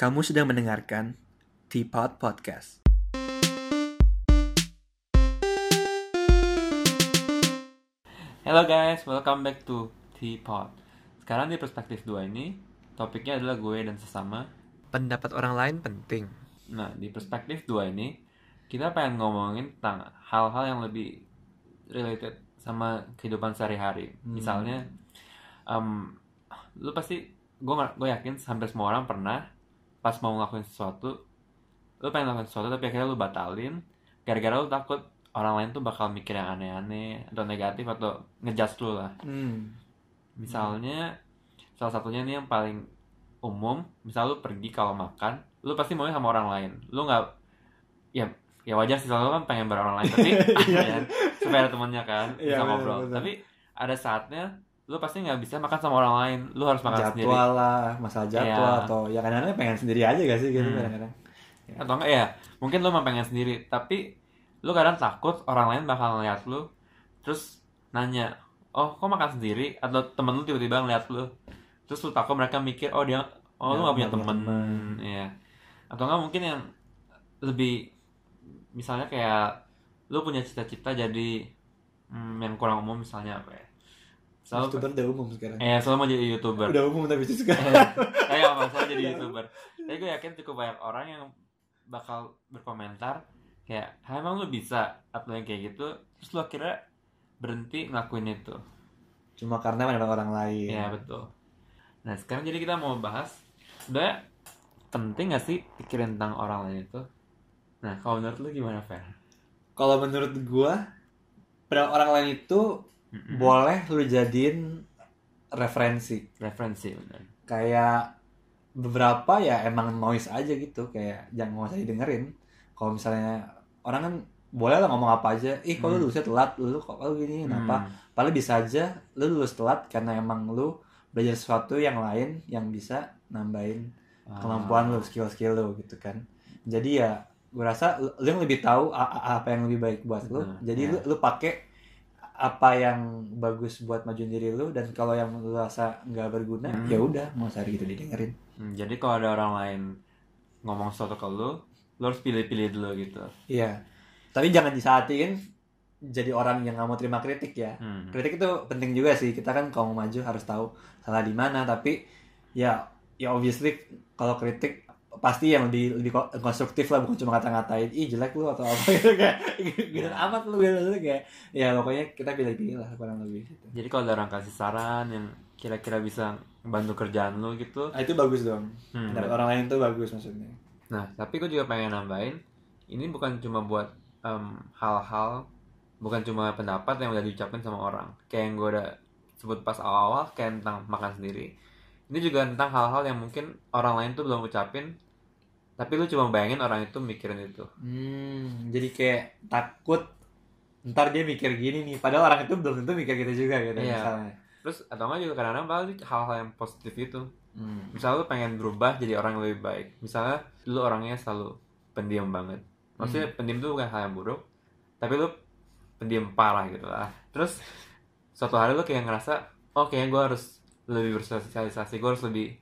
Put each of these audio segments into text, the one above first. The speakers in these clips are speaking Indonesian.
Kamu sedang mendengarkan Teapot Podcast. Hello guys, welcome back to Teapot. Sekarang di perspektif 2 ini, topiknya adalah gue dan sesama. Pendapat orang lain penting. Nah, di perspektif 2 ini, kita pengen ngomongin tentang hal-hal yang lebih related sama kehidupan sehari-hari. Misalnya, em, lu pasti, gue gue yakin hampir semua orang pernah pas mau ngelakuin sesuatu, lu pengen ngelakuin sesuatu tapi akhirnya lu batalin, gara-gara lu takut orang lain tuh bakal mikir yang aneh-aneh atau negatif atau ngejudge lu lah. Hmm. Misalnya salah satunya nih yang paling umum, misal lu pergi kalau makan, lu pasti maunya sama orang lain. Lu nggak ya ya wajar sih selalu kan pengen bareng orang lain, tapi ya, supaya ada temennya kan Iya, bisa bener, ngobrol. bener. Tapi ada saatnya lu pasti nggak bisa makan sama orang lain, lu harus makan sendiri. Jadwal lah, masalah jadwal Iya. atau ya kadang-kadang pengen sendiri aja gak sih gitu Hmm. kadang-kadang. Atau enggak ya, mungkin lu emang pengen sendiri, tapi lu kadang takut orang lain bakal ngeliat lu, terus nanya, oh kok makan sendiri? Atau temen lu tiba-tiba ngeliat lu, terus lu takut mereka mikir, oh dia, oh lu Ya, gak punya temen, temen. Iya. Atau enggak mungkin yang lebih, misalnya kayak lu punya cita-cita jadi hmm, yang kurang umum misalnya apa ya? Selalu, YouTuber udah umum sekarang. eh selalu mau jadi youtuber. Udah umum tapi itu sekarang. kayak apa saya jadi youtuber tapi gue yakin cukup banyak orang yang bakal berkomentar kayak "Hah, emang lu bisa atau yang kayak gitu terus lu akhirnya berhenti ngelakuin itu Cuma karena ada orang lain. ya betul nah sekarang jadi kita mau bahas sebenarnya penting gak sih pikirin tentang orang lain itu nah kalau menurut lu gimana Fer? Kalau menurut gua pada orang lain itu Mm-mm. boleh lu jadiin referensi. referensi bener kayak beberapa ya emang noise aja gitu kayak jangan nggak usah didengerin kalau misalnya orang kan boleh lah ngomong apa aja ih kok lu Hmm. lulusnya telat lu kok lu gini kenapa Hmm. padahal bisa aja lu lulus telat karena emang lu belajar sesuatu yang lain yang bisa nambahin Ah. kemampuan lu skill-skill lu gitu kan jadi ya gue rasa lu, yang lebih tahu apa yang lebih baik buat lu Benar, jadi ya. lu lu pakai apa yang bagus buat majuin diri lu dan kalau yang lu rasa nggak berguna Hmm. ya udah mau cari gitu didengerin. Hmm, jadi kalau ada orang lain ngomong sesuatu ke lu lu harus pilih-pilih dulu gitu. Iya. Tapi jangan disaatin jadi orang yang nggak mau terima kritik ya. Hmm. kritik itu penting juga sih. Kita kan kalau mau maju harus tahu salah di mana tapi ya ya obviously kalau kritik pasti yang lebih lebih ko- konstruktif lah bukan cuma kata-ngatain ih jelek lu atau apa gitu kayak gitu Ya. amat lu gitu kayak ya pokoknya kita pilih-pilih lah kurang lebih gitu. Jadi kalau ada orang kasih saran yang kira-kira bisa membantu kerjaan lu gitu. Ah, itu bagus dong Hmm. pendapat orang lain tuh bagus maksudnya Nah, tapi gue juga pengen nambahin, ini bukan cuma buat em, hal-hal, bukan cuma pendapat yang udah diucapin sama orang. Kayak yang gue udah sebut pas awal-awal, kayak tentang makan sendiri. Ini juga tentang hal-hal yang mungkin orang lain tuh belum ucapin, tapi lu cuma bayangin orang itu mikirin itu. hmm, jadi kayak takut ntar dia mikir gini nih padahal orang itu belum tentu mikir gitu juga gitu Iya. misalnya Terus atau enggak juga kadang-kadang di hal-hal yang positif itu. hmm. misalnya lu pengen berubah jadi orang yang lebih baik misalnya lu orangnya selalu pendiam banget maksudnya pendiam itu bukan hal yang buruk tapi lu pendiam parah gitu lah terus suatu hari lu kayak ngerasa oh kayaknya gue harus lebih bersosialisasi gue harus lebih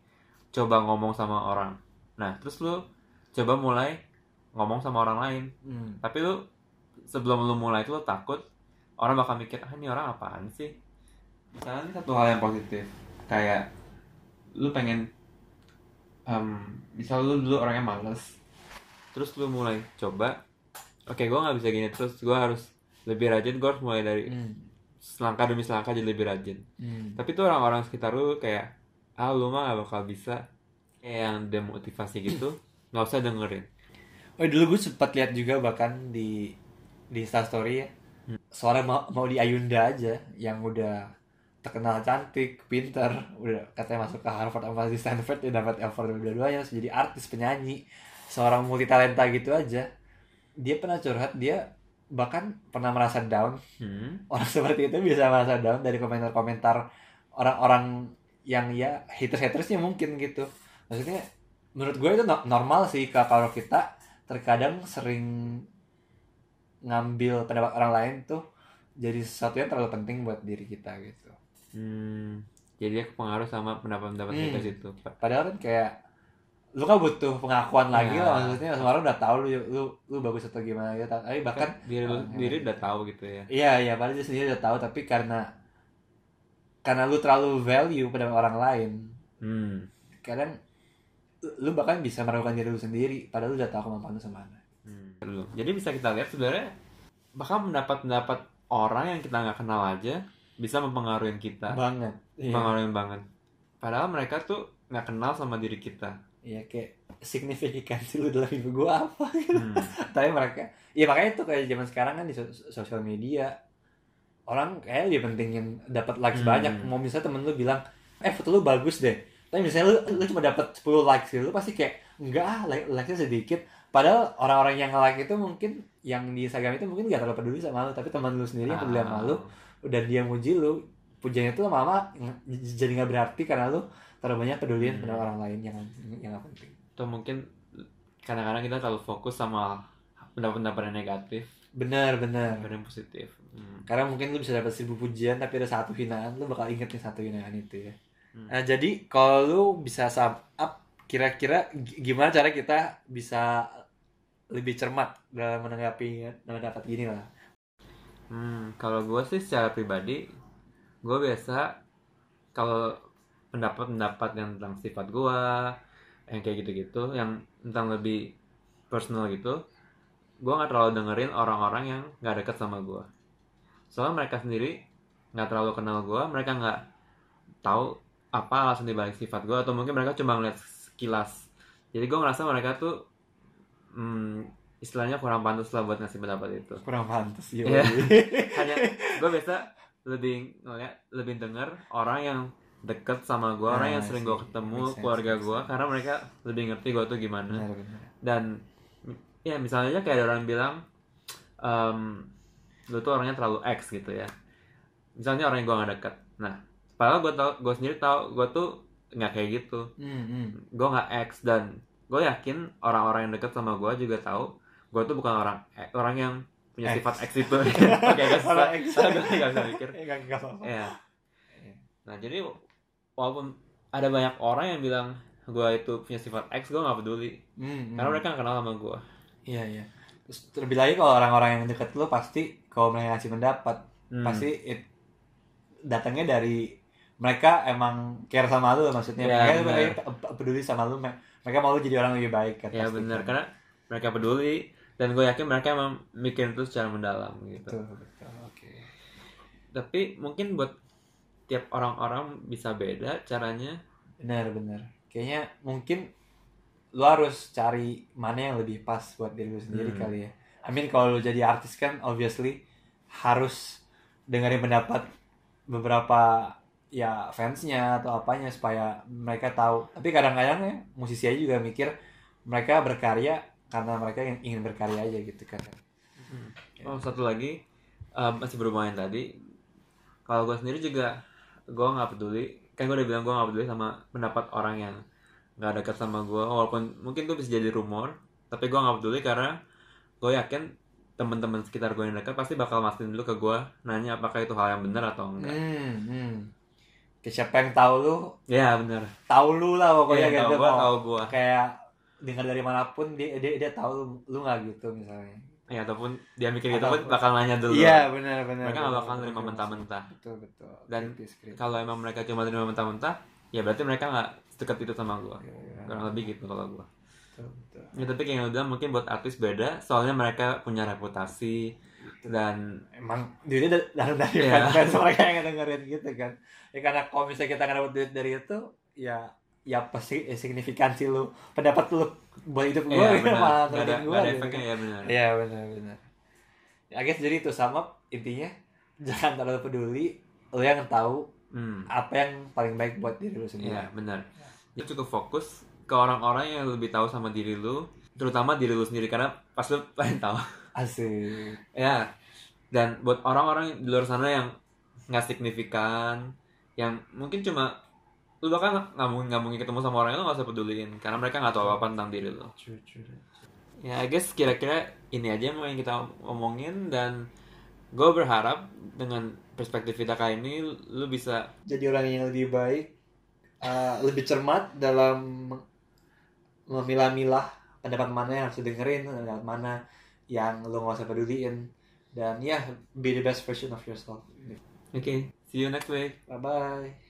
coba ngomong sama orang nah terus lu coba mulai ngomong sama orang lain Hmm. tapi lu sebelum lu mulai itu lu takut orang bakal mikir ah ini orang apaan sih misalnya ini satu hal yang positif kayak lu pengen em misal lu dulu orangnya males terus lu mulai coba oke gue nggak bisa gini terus gue harus lebih rajin gue harus mulai dari Hmm. Selangkah demi selangkah jadi lebih rajin. Hmm. tapi tuh orang-orang sekitar lu kayak ah lu mah gak bakal bisa. Kayak yang demotivasi gitu nggak usah dengerin. Oh dulu gue sempat lihat juga bahkan di di Instastory ya. Seorang mau, mau di Ayunda aja yang udah terkenal cantik, pinter, udah katanya masuk ke Harvard sama di Stanford dia dapat award dua-duanya jadi artis penyanyi seorang multi talenta gitu aja. Dia pernah curhat dia bahkan pernah merasa down hmm. orang seperti itu bisa merasa down dari komentar-komentar orang-orang yang ya haters-hatersnya mungkin gitu maksudnya menurut gue itu no- normal sih kalau kita terkadang sering ngambil pendapat orang lain tuh jadi sesuatu yang terlalu penting buat diri kita gitu Hmm. jadi dia pengaruh sama pendapat-pendapat Hmm. haters itu padahal kan kayak lu kan butuh pengakuan lagi Ya. lah maksudnya semua orang udah tahu lu lu lu bagus atau gimana gitu. Tapi bahkan kan diri lu Ah, sendiri udah tahu gitu ya. Iya iya padahal dia sendiri udah tahu tapi karena karena lu terlalu value pada orang lain. Hmm. Kadang lu bahkan bisa meragukan diri lu sendiri padahal lu udah tahu kemampuan lu semana Hmm. Jadi bisa kita lihat sebenarnya bahkan pendapat-pendapat orang yang kita nggak kenal aja bisa mempengaruhi kita, banget iya. Mempengaruhi banget. Padahal mereka tuh nggak kenal sama diri kita. iya kayak signifikansi lu dalam hidup gua apa Hmm. tapi mereka iya makanya itu kayak zaman sekarang kan di sos- sosial media orang kayak dia pentingin dapat likes Hmm. banyak mau misalnya temen lu bilang eh foto lu bagus deh tapi misalnya lu, lu cuma dapat 10 likes gitu lu pasti kayak enggak ah like likesnya sedikit padahal orang-orang yang nge-like itu mungkin yang di Instagram itu mungkin gak terlalu peduli sama lu tapi teman lu sendiri yang peduli sama lu Ah. dan dia muji lu pujiannya itu lama-lama jadi nggak berarti karena lu terlalu banyak peduliin Hmm. pada orang lain yang yang gak penting Atau mungkin kadang-kadang kita terlalu fokus sama pendapat-pendapat yang negatif, benar benar pendapat yang positif. Hmm. Karena mungkin lu bisa dapat seribu pujian tapi ada satu hinaan, lu bakal inget nih satu hinaan itu ya. Hmm. Nah, jadi kalau lu bisa sum up kira-kira gi- gimana cara kita bisa lebih cermat dalam menanggapi mendapat gini lah. Hmm, kalau gue sih secara pribadi, gue biasa kalau pendapat-pendapat yang tentang sifat gue, yang kayak gitu-gitu, yang tentang lebih personal gitu, gue nggak terlalu dengerin orang-orang yang nggak deket sama gue. Soalnya mereka sendiri nggak terlalu kenal gue, mereka nggak tahu apa alasan dibalik sifat gue, atau mungkin mereka cuma ngeliat sekilas. Jadi gue ngerasa mereka tuh, hmm, istilahnya kurang pantas lah buat ngasih pendapat itu Kurang pantas ya. Iya. hanya gue biasa lebih ngeliat lebih denger orang yang deket sama gue orang Ah, yang sering gue ketemu sense, keluarga gue karena mereka lebih ngerti gue tuh gimana. Benar, benar. dan ya misalnya aja kayak ada orang bilang em, lu tuh orangnya terlalu X gitu ya. Misalnya orang yang gue gak deket. Nah padahal gue tau gue sendiri tau gue tuh nggak kayak gitu. Hmm, hmm. gue nggak X dan gue yakin orang-orang yang deket sama gue juga tahu gue tuh bukan orang orang yang punya X. sifat X itu oke gak susah Orang X. gue nggak bisa mikir apa-apa. ya nah jadi walaupun ada banyak orang yang bilang gue itu punya sifat X gue nggak peduli Hmm, karena hmm. mereka nggak kenal sama gue Iya, iya. Terus terlebih lagi kalau orang-orang yang deket lu pasti kalau mereka ngasih pendapat Hmm. pasti it- datangnya dari mereka emang care sama lu maksudnya Ya, mereka, pe- peduli sama lu me- mereka mau lu jadi orang lebih baik kan ya benar kan. karena mereka peduli dan gue yakin mereka emang mikir itu secara mendalam gitu. Betul betul. Oke. Tapi mungkin buat tiap orang-orang bisa beda caranya. Benar benar. Kayaknya mungkin lu harus cari mana yang lebih pas buat diri lu sendiri Hmm. kali ya. I mean kalau lu jadi artis kan obviously harus dengerin pendapat beberapa ya fansnya atau apanya supaya mereka tahu. Tapi kadang-kadang ya musisi aja juga mikir mereka berkarya karena mereka yang ingin berkarya aja gitu kan Oh satu lagi um, masih yang tadi. Kalau gue sendiri juga gue nggak peduli. Kan gue udah bilang gue nggak peduli sama pendapat orang yang nggak dekat sama gue. Walaupun mungkin itu bisa jadi rumor, tapi gue nggak peduli karena gue yakin teman-teman sekitar gue yang dekat pasti bakal mastiin dulu ke gue nanya apakah itu hal yang benar atau enggak. hmm, hmm. Kayak siapa yang tahu lu Ya benar. tahu lu lah pokoknya Iya, gitu tahu gue, tahu gue. kayak dengar dari mana pun dia dia, dia tahu lu, lu nggak gitu misalnya Ya ataupun dia mikir gitu pun bakal nanya dulu. iya benar benar Mereka nggak bakal nerima mentah-mentah. betul betul Dan. Kalau emang mereka cuma terima mentah-mentah, ya berarti mereka nggak sedekat itu sama. Iya, iya. Kurang lebih gitu kalau gue. betul betul Ya tapi kayak yang bilang mungkin buat artis beda Soalnya mereka punya reputasi Dan emang duitnya da- datang dari Iya. fans mereka yang dengerin gitu kan ya karena kalau misalnya kita nggak dapat duit dari itu ya ya pasti eh, signifikansi lu pendapat lu buat hidup gue Iya ya, benar malah Gak ada, ngeliatin gua nggak ada gitu efeknya ya benar Iya benar benar. Ya, I guess jadi itu sama intinya jangan terlalu peduli lu yang tahu hmm. apa yang paling baik buat diri lu sendiri. Iya benar Lu cukup fokus ke orang-orang yang lebih tahu sama diri lu Terutama diri lu sendiri Karena pas lu paling tahu Asik. Ya Dan buat orang-orang di luar sana yang nggak signifikan Yang mungkin cuma Lu bahkan nggak mungkin, nggak mungkin ketemu sama orang itu nggak usah peduliin Karena mereka nggak tahu apa-apa tentang diri lu Jujur. Ya, I guess kira-kira ini aja mau yang kita omongin dan gue berharap dengan perspektif kita kali ini lu bisa Jadi orang yang lebih baik, uh, lebih cermat dalam memilah-milah pendapat mana yang harus dengerin pendapat mana yang lo nggak usah peduliin dan ya be the best version of yourself Oke, see you next week. bye bye